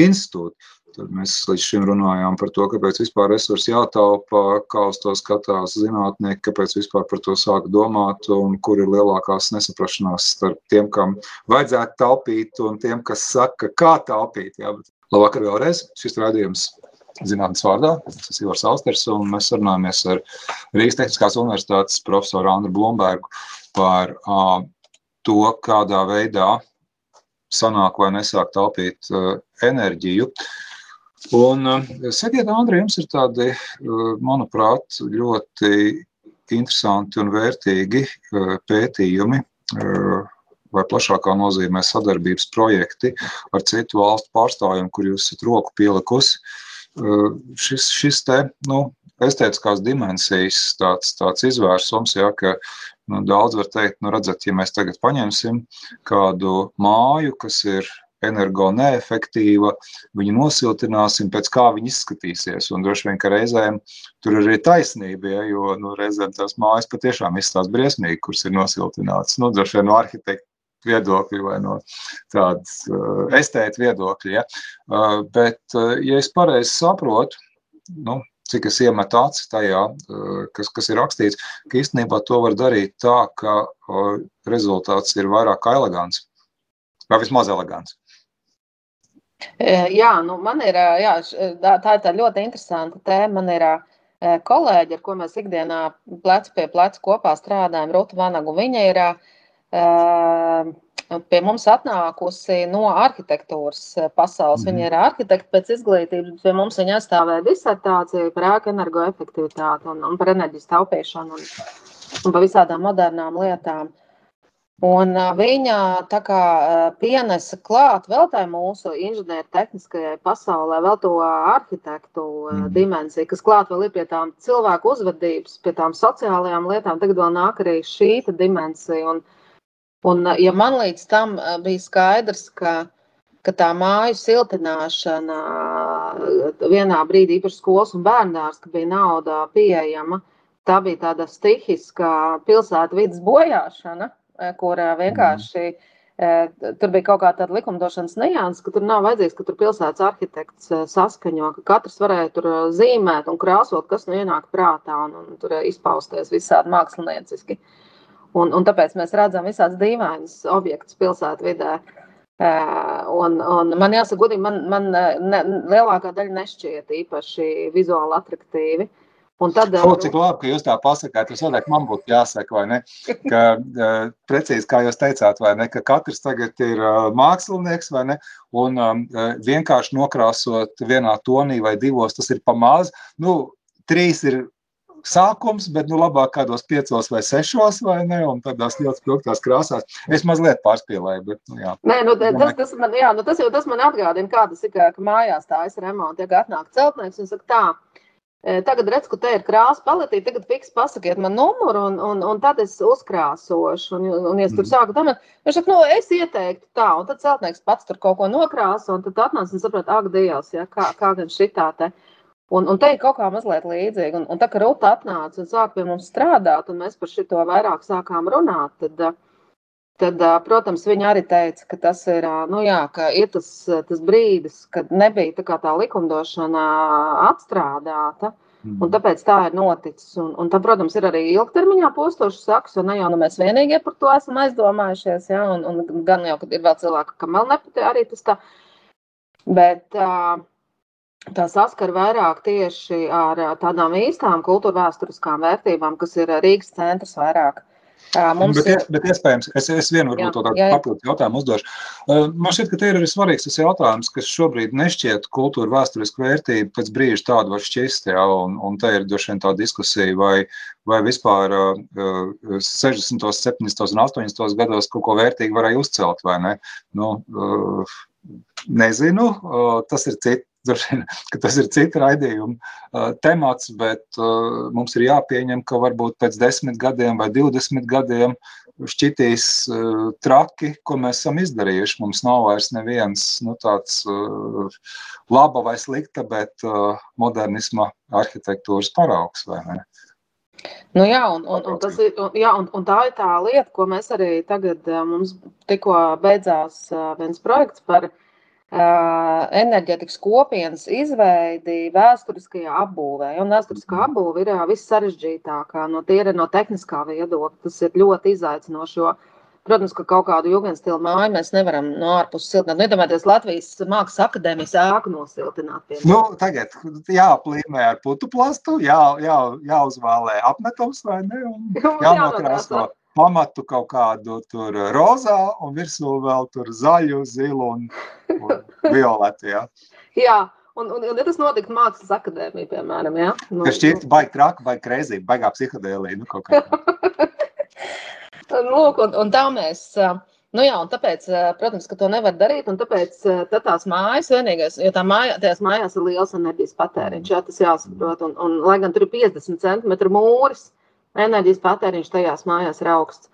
institūta. Tad mēs līdz šim runājām par to, kāpēc vispār resursi jātaupa, kā uz to skatās zinātnieki, kāpēc vispār par to sāk domāt un kur ir lielākās nesaprašanās starp tiem, kam vajadzētu taupīt un tiem, kas saka, kā taupīt. Jā, bet labvakar vēlreiz. Šis rādījums zinātnes vārdā. Tas ir Ivars Austers, un mēs sarunājamies ar Rīgas Tehniskās universitātes profesoru Andru Blombergu par uh, to, kādā veidā sanāk vai nesāk taupīt uh, enerģiju. Uh, Un, eh, sakiet, Andri, jums ir tādi, eh, manuprāt, ļoti interesanti un vērtīgi eh, pētījumi vai plašākā nozīmē sadarbības projekti ar citu valstu pārstāvjiem, kur jūs esat roku pielikusi. Šis, šis te, nu, estētiskās dimensijas tāds, tāds izvērsums, ja, ka nu, daudz var teikt, nu, redzat, ja mēs tagad paņemsim kādu māju, kas ir energo neefektīva, viņu nosiltināsim, pēc kā viņi izskatīsies. Un droši vien, ka reizēm tur ir arī taisnība, ja, jo nu, reizēm tās mājas patiešām izstāsta briesmīgi, kuras ir nosiltinātas. Nu, droši vien no arhitekta viedokļa vai no tādas uh, estēta viedokļa. Ja. Uh, bet, uh, ja es pareizi saprotu, nu, cik es iemetu acis tajā, uh, kas, kas ir rakstīts, ka īstenībā to var darīt tā, ka uh, rezultāts ir vairāk elegants, vai vismaz elegants. Jā, nu man ir jā, tā, tā ļoti interesanta tēma. Man ir kolēģi, ar ko mēs ikdienā plecu pie pleca kopā strādājam, Ruta Vanagu. Viņa ir pie mums atnākusi no arhitektūras pasaules. Viņa mhm. ir arhitekta pēc izglītības, pie mums viņa aizstāvēja disertāciju par ēku energoefektivitāti un, un par enerģijas taupīšanu un, un par visādām modernām lietām. Un viņa tā kā pienesa klāt vēl tai mūsu inženiertehniskajai pasaulē, vēl to arhitektu mm. dimensiju, kas klāt vēl ir pie tām cilvēku uzvedības, pie tām sociālajām lietām. Tagad vēl nāk arī šī dimensija. Un, un ja man līdz tam bija skaidrs, ka, ka tā māju siltināšana vienā brīdī, īpaši skolas un bērndārs, ka bija nauda pieejama, tā bija tāda stihiska pilsētu vidas bojāšana kur eh, vienkārši eh, tur bija kaut kāda likumdošanas nianses, ka tur nav vajadzīgs, ka tur pilsētas arhitekts saskaņo, ka katrs varēja tur zīmēt un krāsot, kas nu ienāk prātā un, un tur izpausties visādi mākslinieciski. Un, un tāpēc mēs redzam visādas dīvainas objektus pilsētvidē. Un, un man jāsaka, godīgi, man, man ne, lielākā daļa nešķiet īpaši vizuāli attraktīvi. Uh, Un tad, o, cik labi, ka jūs tā pasakāt, tas noteikti man būtu jāsaka, vai ne? Ka, uh, precīzi, kā jūs teicāt, vai ne, ka katrs tagad ir uh, mākslinieks, vai ne, un um, vienkārši nokrāsot vienā tonī vai divos, tas ir pamāz. Nu, trīs ir sākums, bet nu, labāk kādos piecos vai sešos, vai ne? Un tādās ļoti spilgtās krāsās. Es mazliet pārspīlēju, bet, nu, jā. Nē, nu, tas, tas, man, jā, nu, tas jau tas man atgādina, kā tas ir, ka mājās tā es remontu, ja atnāk celtnieks un saka tā, Tagad redzu, ka te ir krāsa paletīte, tagad fiks pasakiet man numuru, un, un, un tad es uzkrāsošu. Un, un, un ja es tur mhm. sāku domāt, viņš saka, nu, es ieteiktu tā, un tad celtnieks pats tur kaut ko nokrāso, un tad atnāc un saprot, ak, Dievs, ja, kā, kā gan šitā te. Un, un te ir kaut kā mazliet līdzīga. Un, un tā kā Ruta atnāca un sāka pie mums strādāt, un mēs par šito vairāk sākām runāt, tad, Tad, protams, viņa arī teica, ka tas ir, nu jā, ka ir tas, tas brīdis, kad nebija tā, tā likumdošana atstrādāta. Mm. Un tāpēc tā ir noticis. Un, un tam, protams, ir arī ilgtermiņā postošs saks, un ne jau nu mēs vienīgie par to esam aizdomājušies. Ja? Un, un gan jau, ka ir vēl cilvēki, kam vēl nepatīk arī tas tā. Bet tā saskara vairāk tieši ar tādām īstām kultūra vēsturiskām vērtībām, kas ir Rīgas centrs vairāk. Mums bet, ir... bet iespējams, es, es vienu varbūt tādu papildus jautājumu uzdošu. Man šķiet, ka te ir arī svarīgs tas jautājums, kas šobrīd nešķiet kultūra vēsturiski vērtība, pēc brīža tādu var šķist, jā, un, un te ir droši vien tā diskusija, vai, vai vispār uh, 60., 70. un 80. gados kaut ko vērtīgu varēja uzcelt, vai ne? Nu, uh, nezinu, uh, tas ir cits vien, ka tas ir cita raidījuma uh, temats, bet uh, mums ir jāpieņem, ka varbūt pēc desmit gadiem vai divdesmit gadiem šķitīs uh, traki, ko mēs esam izdarījuši. Mums nav vairs neviens nu, tāds uh, laba vai slikta, bet uh, modernisma arhitektūras paraugs, vai ne? Nu jā, un, un, un, tas ir, un, jā, un, un tā ir tā lieta, ko mēs arī tagad, mums tikko beidzās viens projekts par uh, enerģētikas kopienas izveidi vēsturiskajā apbūvē. Un vēsturiskā mhm. apbūve ir viss sarežģītākā no tīra no tehniskā viedokļa. Tas ir ļoti izaicinoši. Protams, ka kaut kādu jūgas stilu māju mēs nevaram no ārpuses siltināt. Nu, iedomājieties, Latvijas Mākslas akadēmijas ēku nosiltināt. Piemēram. Nu, tagad jāplīmē ar putu plastu, jā, jā, jāuzvēlē apmetums vai ne? Jānokrāso pamatu kaut kādu tur rozā un virsū vēl tur zaļu, zilu un, un violetu. Ja. Jā. Un, un, un ja tas notiktu mākslas akadēmijā, piemēram, ja? nu, kas šķiet baigi traki, baigi krēsī, baigā psihodēlī. Nu, Lūk, un, un tā mēs. Nu jā, un tāpēc, protams, ka to nevar darīt, un tāpēc tās mājas vienīgais, jo tā māja, tajās mājās ir liels enerģijas patēriņš, jā, tas jāsaprot, un, un lai gan tur ir 50 centimetru mūris, uh, enerģijas patēriņš tajās mājās ir augsts.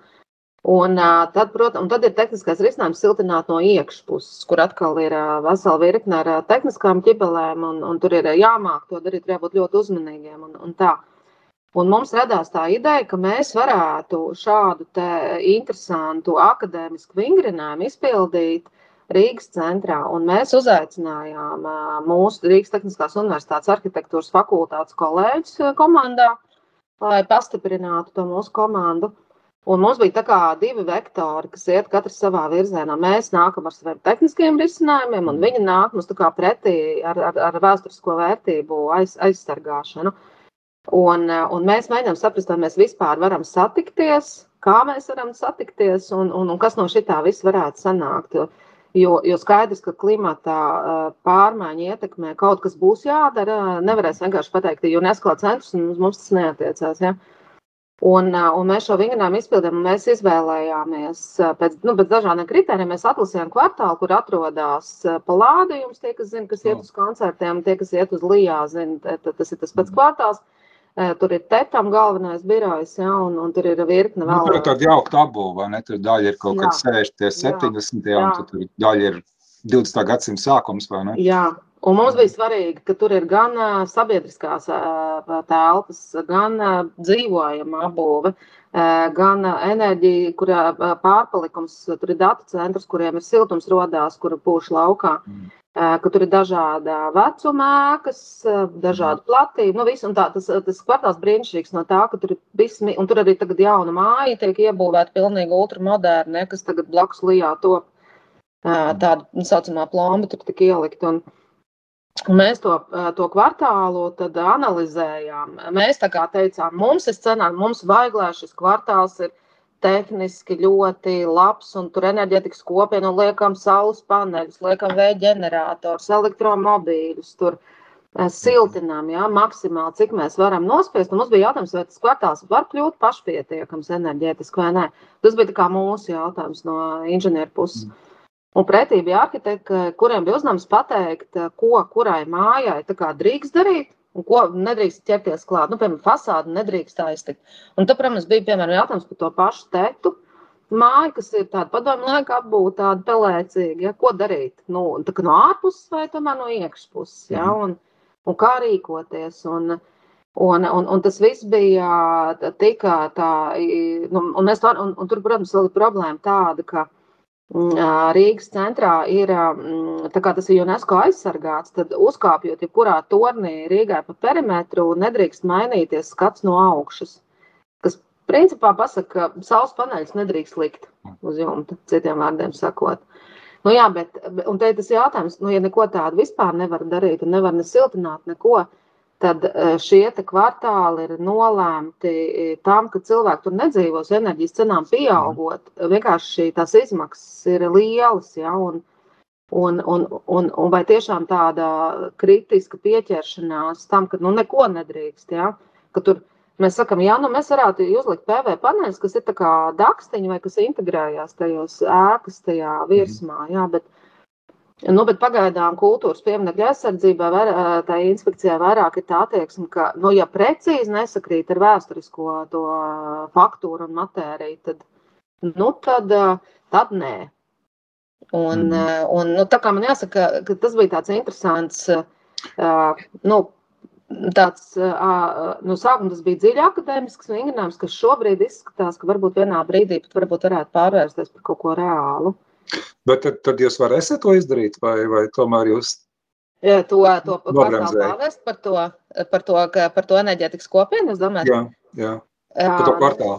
Un, tad, protams, un tad ir tehniskais risinājums siltināt no iekšpuses, kur atkal ir vesela virkne ar tehniskām ķibelēm, un, un tur ir jāmāk to darīt, jābūt ļoti uzmanīgiem. Un, un tā. un mums radās tā ideja, ka mēs varētu šādu interesantu akadēmisku vingrinājumu izpildīt Rīgas centrā. Un mēs uzaicinājām mūsu Rīgas Tehniskās Universitātes arhitektūras fakultātes kolēģus komandā lai pastiprinātu to mūsu komandu. Un mums bija divi vektori, kas iet katrs savā virzienā. Mēs nākam ar saviem tehniskiem risinājumiem, un viņi nāk mums pretī ar, ar, ar vēsturisko vērtību aiz, aizsargāšanu. Un, un mēs mēģinām saprast, vai mēs vispār varam satikties, kā mēs varam satikties un, un, un kas no šī tā viss varētu sanākt. Jo, Jo, jo skaidrs, ka klimata pārmaiņa ietekmē kaut kas būs jādara. Nevarēs vienkārši pateikt, jo nesko centrs un mums tas neatiecās. Ja? Un, un mēs šo vingrinājumu izpildījām, mēs izvēlējāmies pēc, nu, pēc dažādiem kritērijiem. Mēs atlasījām kvartālu, kur atrodas palādījums, tie, kas zina, kas iet uz koncertiem, tie, kas iet uz Lijā, zina, tas ir tas pats kvartāls. Tur ir tetam galvenais birojs, ja, un, un tur ir virkne vēl. Nu, tur ir tāda jaukta apbūve, ne? Tur daļa ir kaut kad 60, 70, jā, un tur daļa ir 20. gadsimta sākums, vai ne? Jā, un mums bija svarīgi, ka tur ir gan sabiedriskās telpas, gan dzīvojama apbūve, gan enerģija, kurā pārpalikums, tur ir datu centrs, kuriem ir siltums rodās, kura pūš laukā. Mm ka tur ir dažāda vecuma ēkas, dažāda platība. Nu, visu, tā, tas, tas kvartāls brīnišķīgs no tā, ka tur ir vismi, un tur arī tagad jauna māja tiek iebūvēta pilnīgi ultramoderna, kas tagad blakus lijā top tāda nu, saucamā plomba tur tik ielikt. Un, Un mēs to, to kvartālu analizējām. Mēs tā kā teicām, mums ir scenāri, mums vajag, lai šis kvartāls ir tehniski ļoti labs, un tur enerģētikas kopiena, un liekam saules paneļus, liekam vēja ģenerators, elektromobīļus, tur eh, siltinām, jā, maksimāli, cik mēs varam nospiest. Un mums bija jautājums, vai tas kvartāls var kļūt pašpietiekams enerģētiski vai nē. Tas bija kā mūsu jautājums no inženieru puses. Mm. Un pretī bija arhitekti, kuriem bija uzdevums pateikt, ko kurai mājai drīkst darīt, un ko nedrīkst ķerties klāt. Nu, piemēram, fasādi nedrīkst aiztikt. Un tad, protams, bija piemēram jautājums par to pašu tetu. Māja, kas ir tāda padomju laika apbūta, tāda pelēcīga, ja, ko darīt? Nu, tā kā no ārpuses vai tomēr no iekšpuses, ja, mhm. un, un kā rīkoties. Un, Un, un, un tas viss bija tikai tā, nu, un, mēs, un, un tur, protams, vēl ir problēma tāda, ka Rīgas centrā ir, tas ir UNESCO aizsargāts, tad uzkāpjot jebkurā tornī Rīgai pa perimetru, nedrīkst mainīties skats no augšas. Kas principā pasaka, ka saules paneļus nedrīkst likt uz jumta, citiem vārdiem sakot. Nu jā, bet, un te tas jautājums, nu ja neko tādu vispār nevar darīt un nevar ne siltināt neko, tad šie kvartāli ir nolēmti tam, ka cilvēki tur nedzīvos, enerģijas cenām pieaugot. Vienkārši tās izmaksas ir lielas. Ja, un, Un, un, un, un vai tiešām tāda kritiska pieķeršanās tam, ka nu, neko nedrīkst, ja? ka tur mēs sakām, jā, nu mēs varētu uzlikt PV paneļus, kas ir kā dakstiņi vai kas integrējās tajos ēkas tajā virsmā, jā, bet, nu, bet pagaidām kultūras pieminekļa aizsardzībā, tā inspekcijā vairāk ir tā attieksme, ka, nu, ja precīzi nesakrīt ar vēsturisko to faktūru un matēriju, tad, nu, tad, tad nē. Un, mm. un, nu, tā kā man jāsaka, ka tas bija tāds interesants, nu, tāds, no sākuma tas bija dziļi akadēmisks vingrinājums, kas šobrīd izskatās, ka varbūt vienā brīdī pat varbūt varētu pārvērsties par kaut ko reālu. Bet tad, tad jūs varēsiet to izdarīt, vai, vai tomēr jūs Ja, to to pārvest par to, par to, par to enerģētikas kopienu, es domāju. Jā, jā. Par to kvartālu.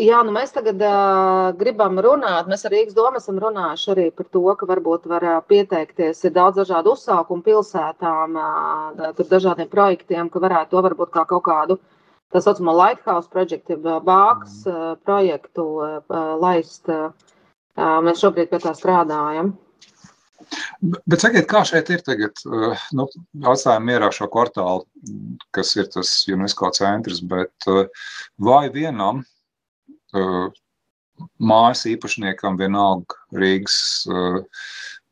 Jā, nu mēs tagad uh, gribam runāt. Mēs ar Rīgas domu esam runājuši arī par to, ka varbūt var uh, pieteikties. Ir daudz dažādu uzsākumu pilsētām, uh, tur dažādiem projektiem, ka varētu to varbūt kā kaut kādu tā saucamo Lighthouse projektu, bāks uh, projektu uh, laist. Uh, mēs šobrīd pie tā strādājam. Bet sakiet, kā šeit ir tagad? Nu, atstājam mierā šo kvartālu, kas ir tas UNESCO centrs, bet vai vienam mājas īpašniekam vienalga Rīgas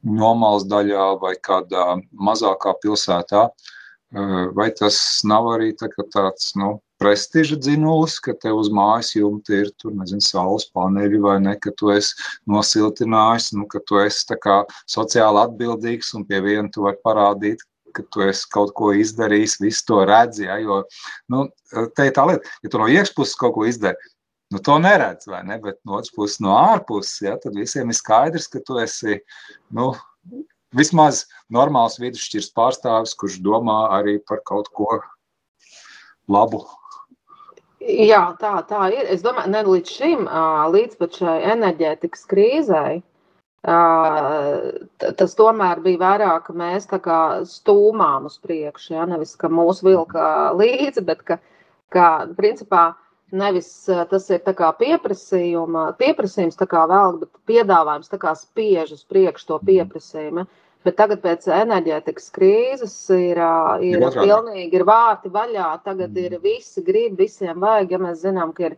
nomalas daļā vai kādā mazākā pilsētā, vai tas nav arī tā, tāds, nu, prestiža dzinulis, ka tev uz mājas jumta ir tur, nezinu, saules paneļi vai ne, ka tu esi nosiltinājis, nu, ka tu esi tā kā sociāli atbildīgs un pie viena tu vari parādīt, ka tu esi kaut ko izdarījis, visu to redzi, ja, jo, nu, te ir tā lieta, ja tu no iekšpuses kaut ko izdari, nu, to neredz, vai ne, bet no otras puses, no ārpuses, ja, tad visiem ir skaidrs, ka tu esi, nu, vismaz normāls vidusšķirs pārstāvis, kurš domā arī par kaut ko labu Jā, tā, tā ir. Es domāju, ne līdz šim, līdz pat šai enerģētikas krīzei, tas tomēr bija vairāk, ka mēs tā kā stūmām uz priekšu, ja? nevis, ka mūs vilka līdzi, bet ka, ka principā, nevis tas ir pieprasījuma, pieprasījums tā kā vēl, bet piedāvājums tā kā spiež uz priekšu to pieprasījumu. Ja? Bet tagad pēc enerģētikas krīzes ir, ir ja pilnīgi ir vārti vaļā. Tagad mm. ir visi grib, visiem vajag. Ja mēs zinām, ka ir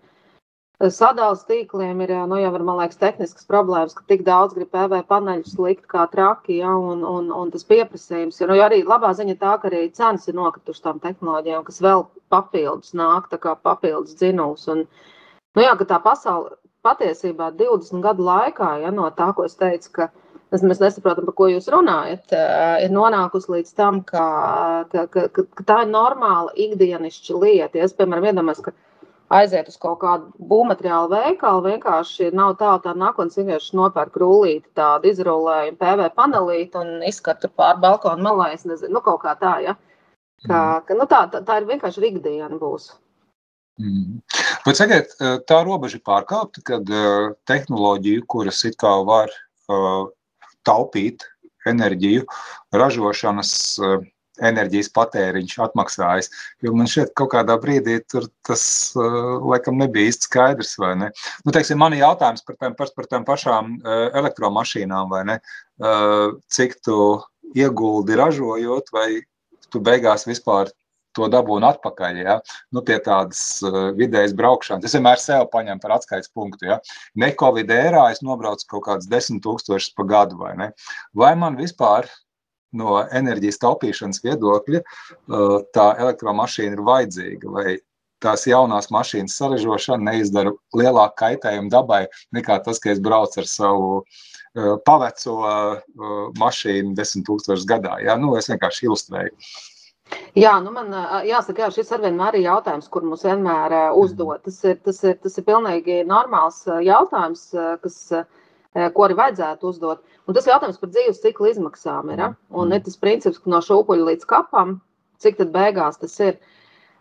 sadalījums tīkliem, ir nu, jau ir, man liekas, tehniskas problēmas, ka tik daudz grib PV paneļus likt kā traki, ja, un, un, un tas pieprasījums. Ja, nu, arī labā ziņa tā, ka arī cenas ir nokritušas tām tehnoloģijām, kas vēl papildus nāk, tā kā papildus dzinuls. Un, nu, jā, ka tā pasaule patiesībā 20 gadu laikā, ja no tā, ko es teicu, ka tas mēs nesaprotam, par ko jūs runājat, ir nonākusi līdz tam, ka, ka, ka, ka tā ir normāla ikdienišķa lieta. Ja es, piemēram, iedomājos, ka aiziet uz kaut kādu būvmateriālu veikalu, vienkārši nav tā, tā nākotnes vienkārši nopērk rullīti, tādu izrulējumu PV panelīti un izskatu pār balkonu malā, es nezinu, nu kaut kā tā, ja. Kā, ka, nu tā, tā, tā ir vienkārši ikdiena būs. Mm. Bet, sakiet, tā robeža pārkāpta, kad uh, tehnoloģiju, kuras it kā var taupīt enerģiju, ražošanas eh, enerģijas patēriņš atmaksājas. Jo man ka kaut kādā brīdī tas uh, laikam nebija īsti skaidrs. Nu, teiksim, man ir jautājums par tām, par tām pašām uh, elektromašīnām, vai ne? Cik tu ieguldi ražojot, vai tu beigās vispār to dabūnu atpakaļ. Ja? Nu, pie tādas uh, vidējas braukšanas. Es vienmēr sev paņemu par atskaites punktu. Ja? Ne Covid ērā es nobraucu kaut kādus desmit tūkstošus pa gadu vai ne? Vai man vispār no enerģijas taupīšanas viedokļa uh, tā elektromašīna ir vajadzīga? Vai tās jaunās mašīnas saražošana neizdara lielāku kaitējumu dabai nekā tas, ka es braucu ar savu uh, paveco uh, mašīnu desmit tūkstošus gadā. Ja? Nu, es vienkārši ilustrēju. Jā, nu man jāsaka, jā, šis ar vienmēr ir jautājums, kur mums vienmēr uzdod. Tas ir, tas ir, tas ir pilnīgi normāls jautājums, kas, ko arī vajadzētu uzdot. Un tas jautājums par dzīves ciklu izmaksām. Ir, ja? Un ir tas princips, ka no šūpuļa līdz kapam, cik tad beigās tas ir.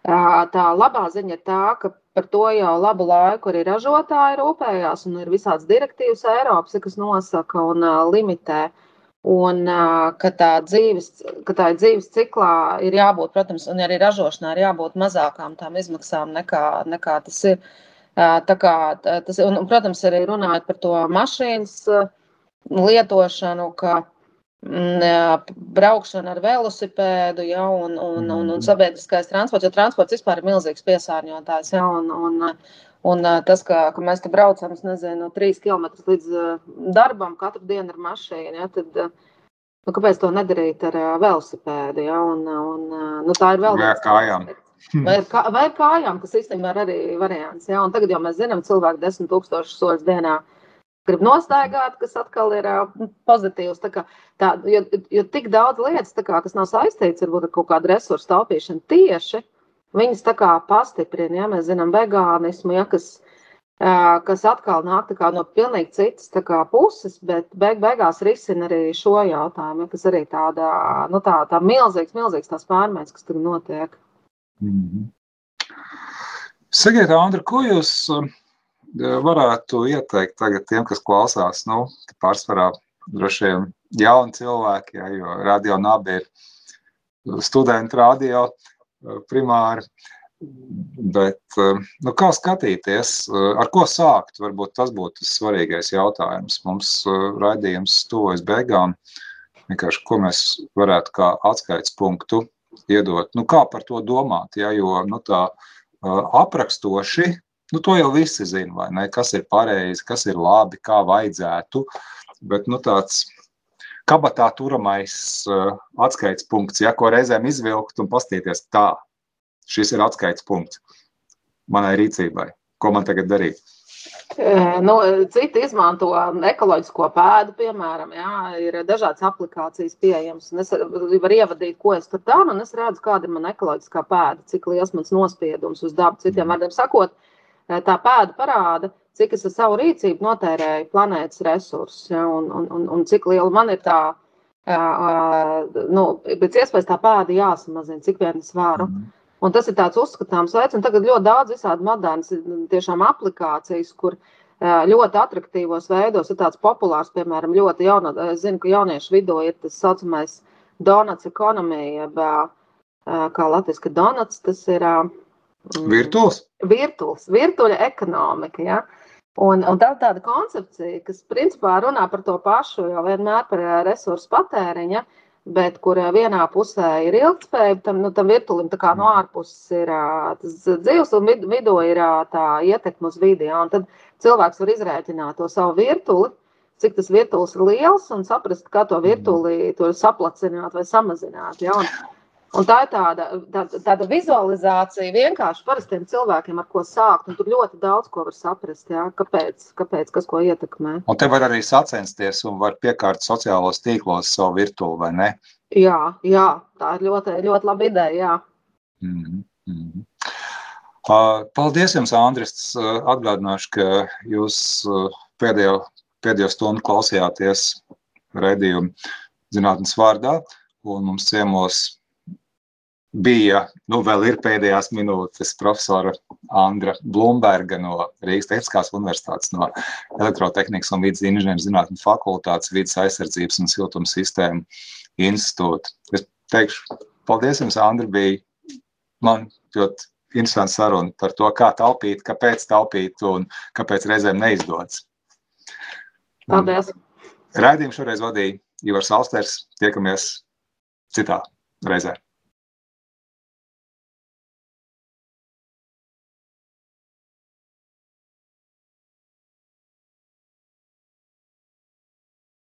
Tā labā ziņa ir tā, ka par to jau labu laiku arī ražotāji rūpējās, un ir visādas direktīvas Eiropas, kas nosaka un limitē. Un ka tā, dzīves, ka tā dzīves ciklā ir jābūt, protams, un arī ražošanā ir jābūt mazākām tām izmaksām nekā, nekā tas ir. Tā kā, tas, un, protams, arī runājot par to mašīnas lietošanu, ka mm, braukšana ar velosipēdu, ja, un, un, un, un sabiedriskais transports, jo transports vispār ir milzīgs piesārņotājs. Ja, un, un, Un tas, ka, ka mēs te braucam, nezinu, trīs km līdz darbam katru dienu ar mašīnu, ja, tad nu, kāpēc to nedarīt ar velosipēdu? Ja, un, un, nu, tā ir vēl viena kājām. Vai ar, kā, vai ar kājām, kas īstenībā ir arī variants. Ja? Un tagad jau mēs zinām, cilvēki desmit tūkstošus soļus dienā grib nostaigāt, kas atkal ir uh, pozitīvs. Tā kā, tā, jo, jo tik daudz lietas, kā, kas nav saistīts varbūt, ar kaut kādu resursu taupīšanu tieši Viņas tā kā pastiprina, ja mēs zinām, vegānismu, ja, kas, kas atkal nāk no pilnīgi citas kā, puses, bet beig beigās risina arī šo jautājumu, ja, kas arī tāda, nu, tā, tā milzīgs, milzīgs tās pārmaiņas, kas tur notiek. Mm -hmm. Sakiet, Andri, ko jūs varētu ieteikt tagad tiem, kas klausās, nu, pārsvarā droši vien jauni cilvēki, ja, jo radio nabi ir studenti radio, uh, primāri. Bet, nu, kā skatīties, ar ko sākt? Varbūt tas būtu tas svarīgais jautājums. Mums raidījums tuvojas beigām. Vienkārši, ko mēs varētu kā atskaites punktu iedot. Nu, kā par to domāt? Ja, jo nu, tā aprakstoši, nu, to jau visi zina, vai ne? Kas ir pareizi, kas ir labi, kā vajadzētu. Bet nu, tāds kabatā turamais uh, atskaites punkts, ja ko reizēm izvilkt un pastīties tā. Šis ir atskaites punkts manai rīcībai. Ko man tagad darīt? Nu, citi izmanto ekoloģisko pēdu, piemēram, jā, ir dažādas aplikācijas pieejamas. Es varu ievadīt, ko es tur daru, un es redzu, kāda ir mana ekoloģiskā pēda, cik liels mans nospiedums uz dabu. Citiem vārdiem sakot, tā pēda parāda, cik es ar savu rīcību notērēju planētas resursus, ja, un, un, un, un cik liela man ir tā, nu, pēc iespējas tā pēda jāsamazina, cik vien es varu. Mm. Un tas ir tāds uzskatāms veids, un tagad ļoti daudz visādi modernas tiešām aplikācijas, kur ļoti attraktīvos veidos ir tāds populārs, piemēram, ļoti jauna, es zinu, ka jauniešu vidū ir tas saucamais donuts ekonomija, jeb kā latviski donuts, tas ir virtuāls. Virtuāls, virtuāla ekonomika, ja. Un, un tā ir tāda koncepcija, kas principā runā par to pašu, jau vienmēr par resursu patēriņu, bet kur vienā pusē ir ilgspējība, tam, nu, tam kā no ārpuses ir tas dzīves, un vid, vidū ir tā ietekme uz vidi. Ja, un tad cilvēks var izrēķināt to savu virtuli, cik tas virtulis ir liels, un saprast, kā to virtuli saplacināt vai samazināt. Ja, un, Un tā ir tāda, tāda, tāda vizualizācija vienkārši parastiem cilvēkiem, ar ko sākt. Tur ļoti daudz ko var saprast, jā, kāpēc, kāpēc, kas ko ietekmē. Un te var arī sacensties un var piekārt sociālos tīklos savu virtuvi, vai ne? Jā, jā tā ir ļoti, ļoti laba ideja. Jā. Mm -hmm. Paldies jums, Andris. Atgādināšu, ka jūs pēdējo, pēdējo stundu klausījāties redzējumu zinātnes vārdā, un mums ciemos bija, nu, vēl ir pēdējās minūtes profesora Andra Blumberga no Rīgas Tehniskās Universitātes, no Elektrotehnikas un vidas inženieru zinātņu fakultātes, vidas aizsardzības un siltuma sistēmu institūta. Es teikšu, paldies jums, Andra, bija man ļoti interesants saruna par to, kā taupīt, kāpēc taupīt un kāpēc reizēm neizdodas. Paldies! Rādījumu šoreiz vadīja Ivars Alsters. Tiekamies citā reizē.